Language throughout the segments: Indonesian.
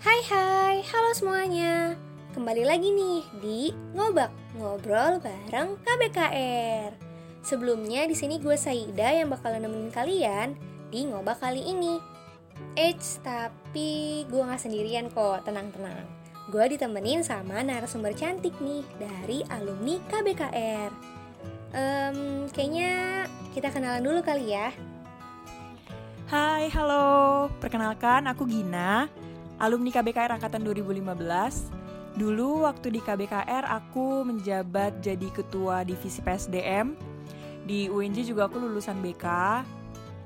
Hai hai, halo semuanya. Kembali lagi nih di Ngobak, ngobrol bareng KBKR. Sebelumnya di sini gue Saida yang bakal nemenin kalian di Ngobak kali ini. Eits, tapi gue gak sendirian kok, tenang-tenang. Gue ditemenin sama narasumber cantik nih dari alumni KBKR. Um, kayaknya kita kenalan dulu kali ya. Hai, halo. Perkenalkan, aku Gina, alumni KBKR Angkatan 2015. Dulu waktu di KBKR aku menjabat jadi ketua divisi PSDM. Di UNJ juga aku lulusan BK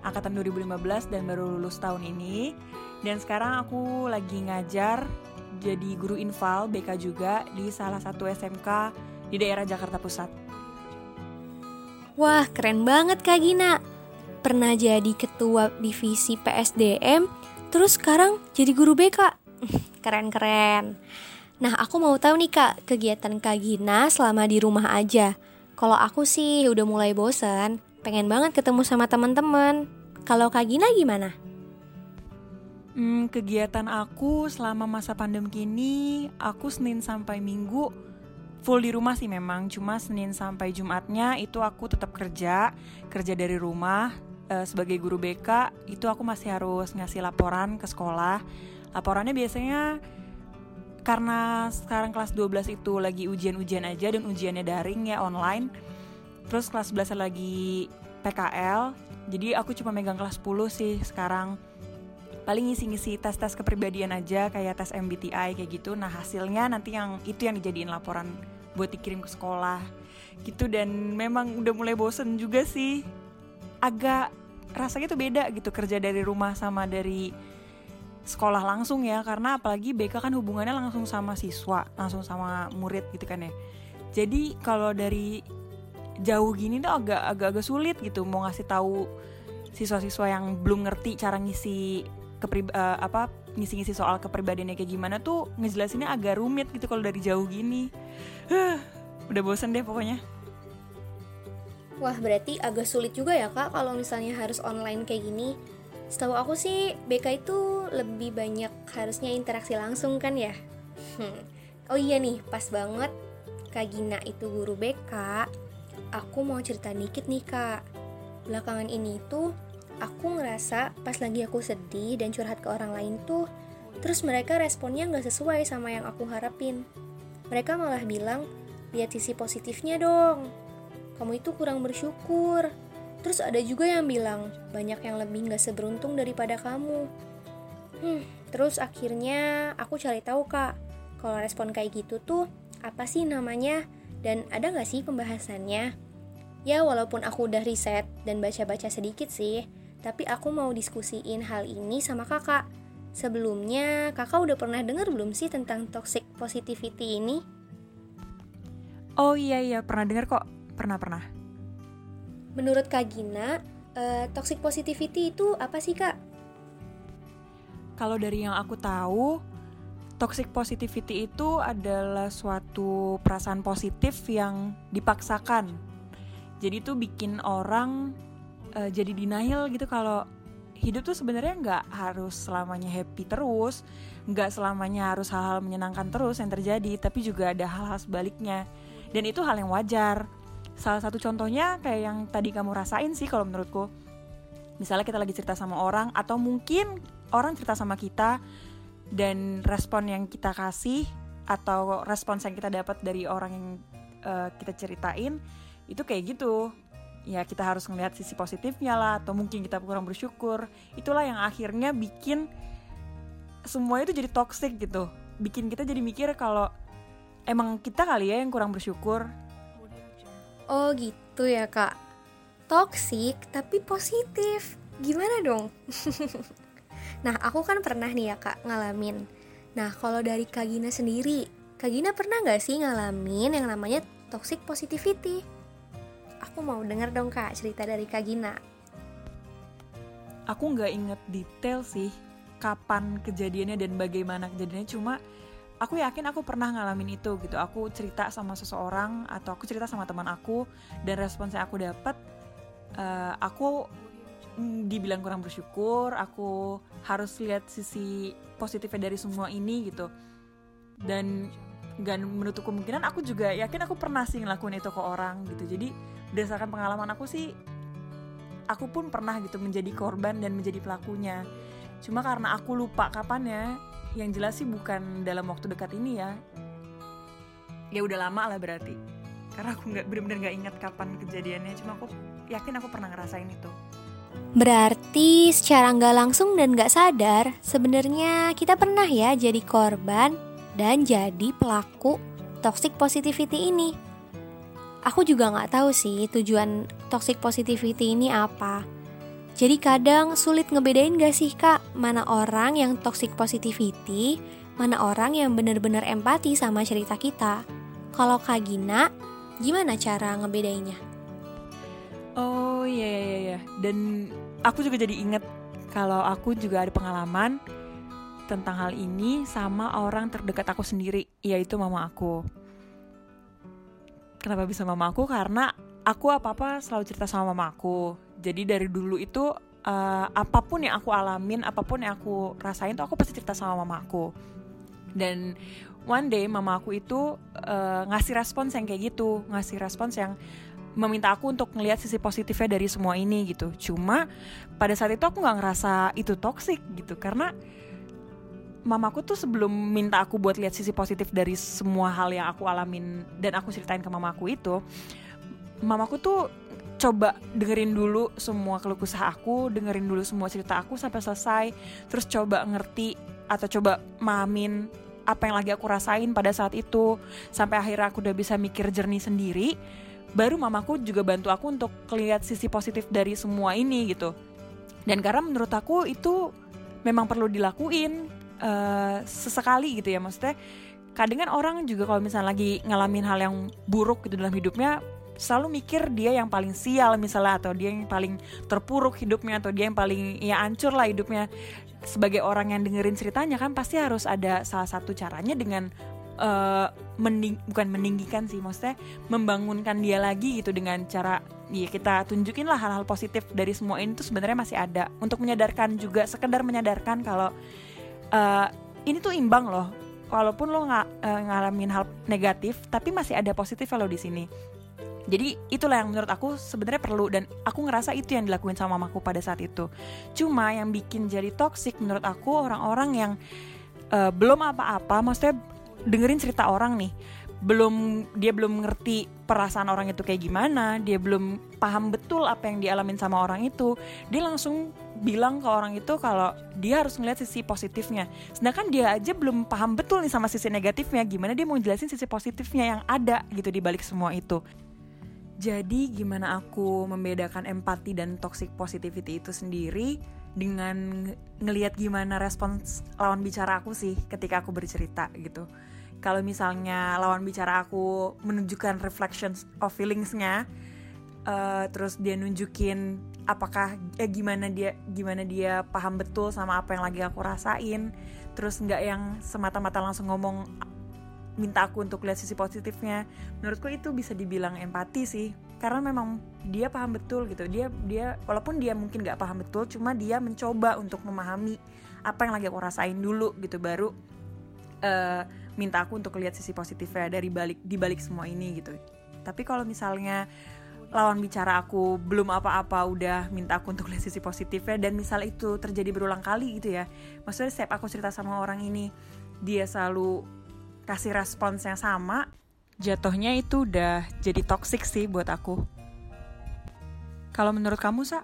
Angkatan 2015 dan baru lulus tahun ini. Dan sekarang aku lagi ngajar jadi guru infal BK juga di salah satu SMK di daerah Jakarta Pusat. Wah, keren banget Kak Gina pernah jadi ketua divisi PSDM, terus sekarang jadi guru BK. Keren-keren. Nah, aku mau tahu nih Kak, kegiatan Kak Gina selama di rumah aja. Kalau aku sih udah mulai bosan, pengen banget ketemu sama teman-teman. Kalau Kak Gina gimana? Hmm, kegiatan aku selama masa pandemi kini, aku Senin sampai Minggu full di rumah sih memang. Cuma Senin sampai Jumatnya itu aku tetap kerja, kerja dari rumah uh, sebagai guru BK itu aku masih harus ngasih laporan ke sekolah. Laporannya biasanya karena sekarang kelas 12 itu lagi ujian-ujian aja dan ujiannya daring ya online. Terus kelas 11 lagi PKL. Jadi aku cuma megang kelas 10 sih sekarang. Paling ngisi-ngisi tes-tes kepribadian aja kayak tes MBTI kayak gitu. Nah, hasilnya nanti yang itu yang dijadiin laporan buat dikirim ke sekolah gitu dan memang udah mulai bosen juga sih agak rasanya tuh beda gitu kerja dari rumah sama dari sekolah langsung ya karena apalagi BK kan hubungannya langsung sama siswa langsung sama murid gitu kan ya. Jadi kalau dari jauh gini tuh agak agak agak sulit gitu mau ngasih tahu siswa-siswa yang belum ngerti cara ngisi keprib uh, apa ngisi-ngisi soal kepribadiannya kayak gimana tuh ngejelasinnya agak rumit gitu kalau dari jauh gini. Udah bosen deh pokoknya Wah berarti agak sulit juga ya kak kalau misalnya harus online kayak gini. Setahu aku sih BK itu lebih banyak harusnya interaksi langsung kan ya? Hmm. Oh iya nih pas banget Kak Gina itu guru BK Aku mau cerita dikit nih kak. Belakangan ini tuh aku ngerasa pas lagi aku sedih dan curhat ke orang lain tuh Terus mereka responnya nggak sesuai sama yang aku harapin. Mereka malah bilang, lihat sisi positifnya dong kamu itu kurang bersyukur. Terus ada juga yang bilang, banyak yang lebih gak seberuntung daripada kamu. Hmm, terus akhirnya aku cari tahu kak, kalau respon kayak gitu tuh apa sih namanya dan ada gak sih pembahasannya? Ya walaupun aku udah riset dan baca-baca sedikit sih, tapi aku mau diskusiin hal ini sama kakak. Sebelumnya, kakak udah pernah dengar belum sih tentang toxic positivity ini? Oh iya iya, pernah dengar kok Pernah pernah. Menurut Kak Gina, uh, toxic positivity itu apa sih Kak? Kalau dari yang aku tahu, toxic positivity itu adalah suatu perasaan positif yang dipaksakan. Jadi itu bikin orang uh, jadi denial gitu kalau hidup tuh sebenarnya nggak harus selamanya happy terus, nggak selamanya harus hal-hal menyenangkan terus yang terjadi, tapi juga ada hal-hal sebaliknya. Dan itu hal yang wajar salah satu contohnya kayak yang tadi kamu rasain sih kalau menurutku. Misalnya kita lagi cerita sama orang atau mungkin orang cerita sama kita dan respon yang kita kasih atau respons yang kita dapat dari orang yang uh, kita ceritain itu kayak gitu. Ya kita harus ngelihat sisi positifnya lah atau mungkin kita kurang bersyukur. Itulah yang akhirnya bikin semuanya itu jadi toxic gitu. Bikin kita jadi mikir kalau emang kita kali ya yang kurang bersyukur Oh gitu ya kak. Toxic tapi positif. Gimana dong? nah aku kan pernah nih ya kak ngalamin. Nah kalau dari Kak Gina sendiri Kak Gina pernah gak sih ngalamin yang namanya toxic positivity? Aku mau denger dong kak cerita dari Kak Gina. Aku nggak inget detail sih kapan kejadiannya dan bagaimana kejadiannya. Cuma aku yakin aku pernah ngalamin itu gitu. Aku cerita sama seseorang atau aku cerita sama teman aku dan respons aku dapat uh, aku dibilang kurang bersyukur aku harus lihat sisi positifnya dari semua ini gitu. Dan gak menutup kemungkinan aku juga yakin aku pernah sih ngelakuin itu ke orang gitu. Jadi berdasarkan pengalaman aku sih aku pun pernah gitu menjadi korban dan menjadi pelakunya. Cuma karena aku lupa kapannya yang jelas sih bukan dalam waktu dekat ini ya ya udah lama lah berarti karena aku nggak benar-benar nggak ingat kapan kejadiannya cuma aku yakin aku pernah ngerasain itu Berarti secara nggak langsung dan nggak sadar, sebenarnya kita pernah ya jadi korban dan jadi pelaku toxic positivity ini. Aku juga nggak tahu sih tujuan toxic positivity ini apa. Jadi kadang sulit ngebedain gak sih kak mana orang yang toxic positivity, mana orang yang bener-bener empati sama cerita kita. Kalau Kak Gina, gimana cara ngebedainnya? Oh iya iya iya dan aku juga jadi inget kalau aku juga ada pengalaman tentang hal ini sama orang terdekat aku sendiri yaitu mama aku. Kenapa bisa mama aku? Karena aku apa-apa selalu cerita sama mama aku. Jadi dari dulu itu uh, apa pun yang aku alamin, apa pun yang aku rasain tuh aku pasti cerita sama mama aku. Dan one day mama aku itu uh, ngasih respons yang kayak gitu, ngasih respons yang meminta aku untuk ngelihat sisi positifnya dari semua ini gitu. Cuma pada saat itu aku nggak ngerasa itu toxic gitu karena mamaku tuh sebelum minta aku buat lihat sisi positif dari semua hal yang aku alamin dan aku ceritain ke mamaku itu, mamaku tuh coba dengerin dulu semua keluh kesah aku, dengerin dulu semua cerita aku sampai selesai, terus coba ngerti atau coba mamin apa yang lagi aku rasain pada saat itu. Sampai akhirnya aku udah bisa mikir jernih sendiri. Baru mamaku juga bantu aku untuk lihat sisi positif dari semua ini gitu. Dan karena menurut aku itu memang perlu dilakuin uh, sesekali gitu ya. Maksudnya kadang kan orang juga kalau misalnya lagi ngalamin hal yang buruk gitu dalam hidupnya selalu mikir dia yang paling sial misalnya atau dia yang paling terpuruk hidupnya atau dia yang paling ya hancur lah hidupnya. Sebagai orang yang dengerin ceritanya kan pasti harus ada salah satu caranya dengan uh, mening bukan meninggikan sih maksudnya membangunkan dia lagi gitu dengan cara ya kita tunjukin lah hal-hal positif dari semua ini tuh sebenarnya masih ada. Untuk menyadarkan juga sekedar menyadarkan kalau uh, ini tuh imbang loh. Walaupun lo nggak uh, ngalamin hal negatif tapi masih ada positif kalau di sini jadi itulah yang menurut aku sebenarnya perlu dan aku ngerasa itu yang dilakuin sama mamaku pada saat itu. Cuma yang bikin jadi toxic menurut aku orang-orang yang uh, belum apa-apa, maksudnya dengerin cerita orang nih, belum dia belum ngerti perasaan orang itu kayak gimana, dia belum paham betul apa yang dialamin sama orang itu, dia langsung bilang ke orang itu kalau dia harus ngeliat sisi positifnya. Sedangkan dia aja belum paham betul nih sama sisi negatifnya, gimana dia mau jelasin sisi positifnya yang ada gitu di balik semua itu. Jadi gimana aku membedakan empati dan toxic positivity itu sendiri dengan ngelihat gimana respons lawan bicara aku sih ketika aku bercerita gitu. Kalau misalnya lawan bicara aku menunjukkan reflections of feelingsnya, uh, terus dia nunjukin apakah eh gimana dia gimana dia paham betul sama apa yang lagi aku rasain, terus nggak yang semata-mata langsung ngomong minta aku untuk lihat sisi positifnya. Menurutku itu bisa dibilang empati sih. Karena memang dia paham betul gitu. Dia dia walaupun dia mungkin nggak paham betul cuma dia mencoba untuk memahami apa yang lagi aku rasain dulu gitu. Baru uh, minta aku untuk lihat sisi positifnya dari balik di balik semua ini gitu. Tapi kalau misalnya lawan bicara aku belum apa-apa udah minta aku untuk lihat sisi positifnya dan misal itu terjadi berulang kali gitu ya. Maksudnya setiap aku cerita sama orang ini dia selalu kasih respons yang sama, jatuhnya itu udah jadi toxic sih buat aku. Kalau menurut kamu, Sa?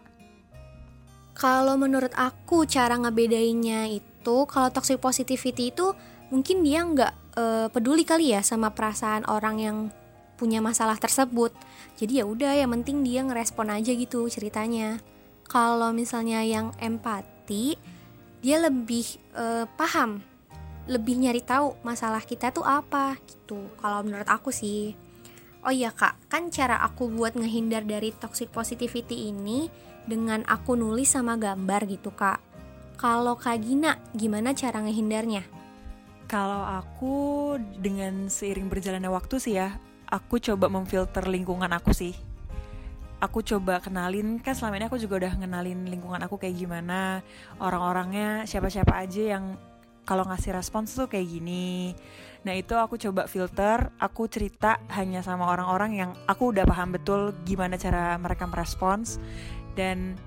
Kalau menurut aku cara ngebedainnya itu kalau toxic positivity itu mungkin dia nggak uh, peduli kali ya sama perasaan orang yang punya masalah tersebut. Jadi ya udah yang penting dia ngerespon aja gitu ceritanya. Kalau misalnya yang empati, dia lebih uh, paham lebih nyari tahu masalah kita tuh apa gitu. Kalau menurut aku sih. Oh iya kak. Kan cara aku buat ngehindar dari toxic positivity ini dengan aku nulis sama gambar gitu kak. Kalau kak Gina gimana cara ngehindarnya? Kalau aku dengan seiring berjalannya waktu sih ya aku coba memfilter lingkungan aku sih. Aku coba kenalin kan selama ini aku juga udah kenalin lingkungan aku kayak gimana. Orang-orangnya siapa-siapa aja yang kalau ngasih respons tuh kayak gini. Nah itu aku coba filter aku cerita hanya sama orang-orang yang aku udah paham betul gimana cara mereka merespons. Dan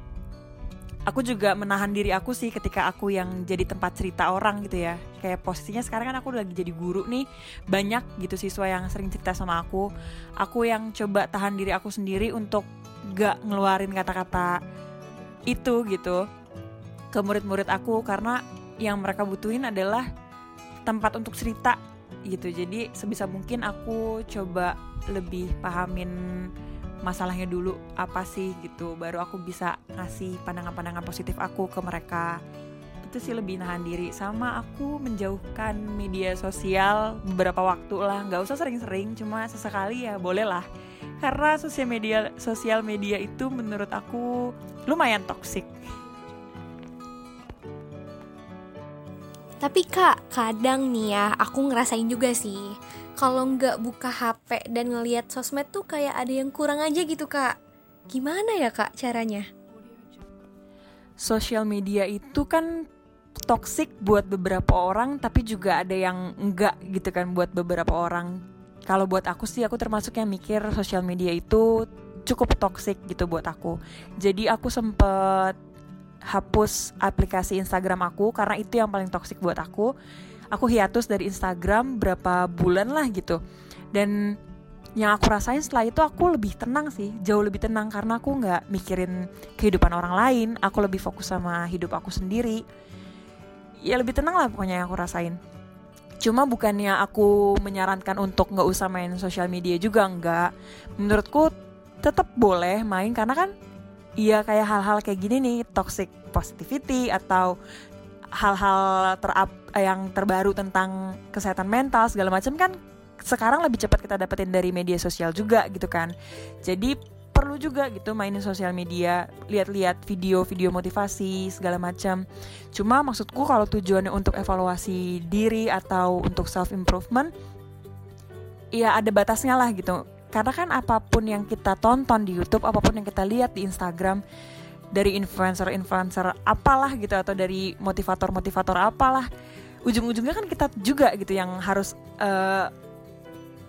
aku juga menahan diri aku sih ketika aku yang jadi tempat cerita orang gitu ya. Kayak posisinya sekarang kan aku lagi jadi guru nih banyak gitu siswa yang sering cerita sama aku. Aku yang coba tahan diri aku sendiri untuk gak ngeluarin kata-kata itu gitu ke murid-murid aku karena yang mereka butuhin adalah tempat untuk cerita gitu. Jadi sebisa mungkin aku coba lebih pahamin masalahnya dulu apa sih gitu baru aku bisa ngasih pandangan-pandangan positif aku ke mereka. Itu sih lebih nahan diri. Sama aku menjauhkan media sosial beberapa waktu lah. Nggak usah sering-sering cuma sesekali ya boleh lah. Karena sosial media sosial media itu menurut aku lumayan toksik Tapi kak, kadang nih ya, aku ngerasain juga sih Kalau nggak buka HP dan ngeliat sosmed tuh kayak ada yang kurang aja gitu kak. Gimana ya kak caranya? Sosial media itu kan toxic buat beberapa orang tapi juga ada yang enggak gitu kan buat beberapa orang. Kalau buat aku sih aku termasuk yang mikir sosial media itu cukup toxic gitu buat aku. Jadi aku sempet hapus aplikasi Instagram aku karena itu yang paling toksik buat aku. Aku hiatus dari Instagram berapa bulan lah gitu. Dan yang aku rasain setelah itu aku lebih tenang sih, jauh lebih tenang karena aku nggak mikirin kehidupan orang lain, aku lebih fokus sama hidup aku sendiri. Ya lebih tenang lah pokoknya yang aku rasain. Cuma bukannya aku menyarankan untuk nggak usah main sosial media juga nggak. Menurutku tetap boleh main karena kan Iya kayak hal-hal kayak gini nih toxic positivity atau hal-hal terap yang terbaru tentang kesehatan mental segala macam kan sekarang lebih cepat kita dapetin dari media sosial juga gitu kan. Jadi perlu juga gitu mainin sosial media lihat-lihat video-video motivasi segala macam. Cuma maksudku kalau tujuannya untuk evaluasi diri atau untuk self improvement ya ada batasnya lah gitu karena kan apa pun yang kita tonton di YouTube, apa pun yang kita lihat di Instagram dari influencer-influencer apalah gitu atau dari motivator-motivator apalah, ujung-ujungnya kan kita juga gitu yang harus uh,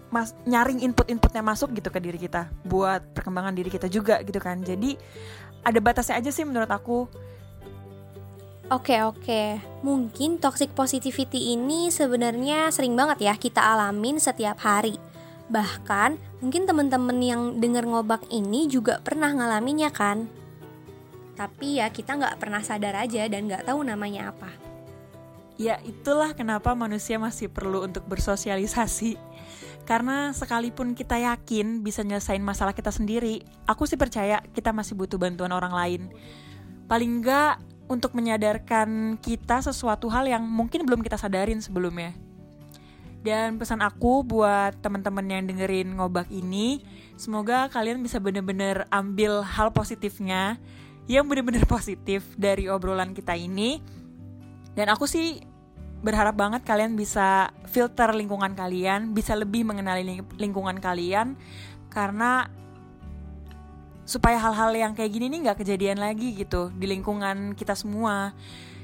mas nyaring input-inputnya masuk gitu ke diri kita buat perkembangan diri kita juga gitu kan. Jadi ada batasnya aja sih menurut aku. Oke oke, mungkin toxic positivity ini sebenarnya sering banget ya kita alamin setiap hari Bahkan mungkin teman-teman yang dengar ngobak ini juga pernah ngalaminnya kan? Tapi ya kita nggak pernah sadar aja dan nggak tahu namanya apa. Ya itulah kenapa manusia masih perlu untuk bersosialisasi. Karena sekalipun kita yakin bisa nyelesain masalah kita sendiri, aku sih percaya kita masih butuh bantuan orang lain. Paling nggak untuk menyadarkan kita sesuatu hal yang mungkin belum kita sadarin sebelumnya. Dan pesan aku buat teman-teman yang dengerin ngobak ini, semoga kalian bisa bener-bener ambil hal positifnya, yang bener-bener positif dari obrolan kita ini. Dan aku sih berharap banget kalian bisa filter lingkungan kalian, bisa lebih mengenali lingkungan kalian, karena supaya hal-hal yang kayak gini nih nggak kejadian lagi gitu di lingkungan kita semua.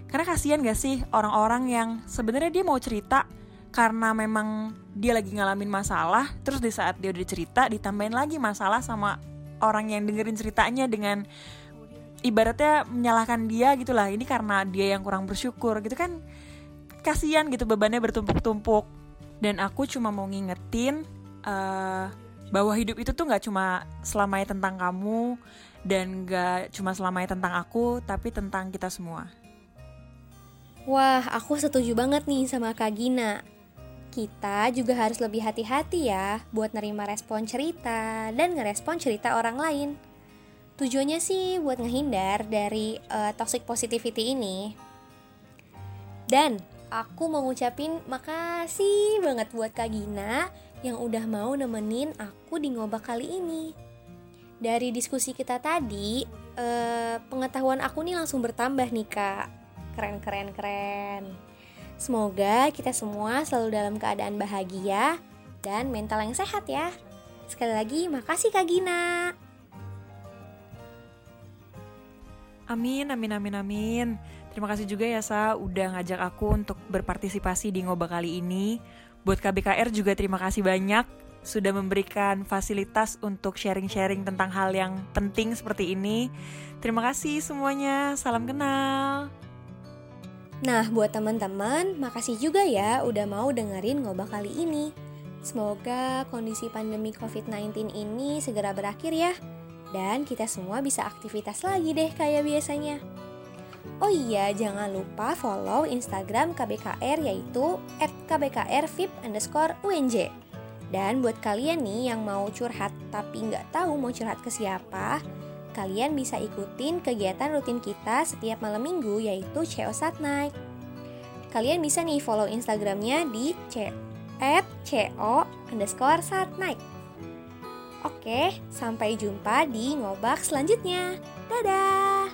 Karena kasihan gak sih orang-orang yang sebenarnya dia mau cerita karena memang dia lagi ngalamin masalah terus di saat dia udah cerita ditambahin lagi masalah sama orang yang dengerin ceritanya dengan ibaratnya menyalahkan dia gitulah. Ini karena dia yang kurang bersyukur gitu kan. Kasihan gitu bebannya bertumpuk-tumpuk. Dan aku cuma mau ngingetin uh, bahwa hidup itu tuh nggak cuma selamanya tentang kamu dan nggak cuma selamanya tentang aku tapi tentang kita semua. Wah, aku setuju banget nih sama Kak Gina kita juga harus lebih hati-hati ya buat nerima respon cerita dan ngerespon cerita orang lain. Tujuannya sih buat ngehindar dari uh, toxic positivity ini. Dan aku mau ngucapin makasih banget buat Kak Gina yang udah mau nemenin aku di ngobak kali ini. Dari diskusi kita tadi, uh, pengetahuan aku nih langsung bertambah nih kak. Keren keren keren. Semoga kita semua selalu dalam keadaan bahagia dan mental yang sehat ya. Sekali lagi, makasih Kak Gina. Amin, amin, amin, amin. Terima kasih juga ya Sa udah ngajak aku untuk berpartisipasi di ngoba kali ini. Buat KBKR juga terima kasih banyak sudah memberikan fasilitas untuk sharing-sharing tentang hal yang penting seperti ini. Terima kasih semuanya. Salam kenal. Nah, buat teman-teman, makasih juga ya udah mau dengerin ngoba kali ini. Semoga kondisi pandemi COVID-19 ini segera berakhir ya dan kita semua bisa aktivitas lagi deh kayak biasanya. Oh iya, jangan lupa follow Instagram KBKR yaitu @kbkrvip underscore UNJ. Dan buat kalian nih yang mau curhat tapi nggak tahu mau curhat ke siapa, kalian bisa ikutin kegiatan rutin kita setiap malam minggu yaitu CO Sat Night. Kalian bisa nih follow Instagramnya di c at co underscore sat night. Oke, sampai jumpa di ngobak selanjutnya. Dadah!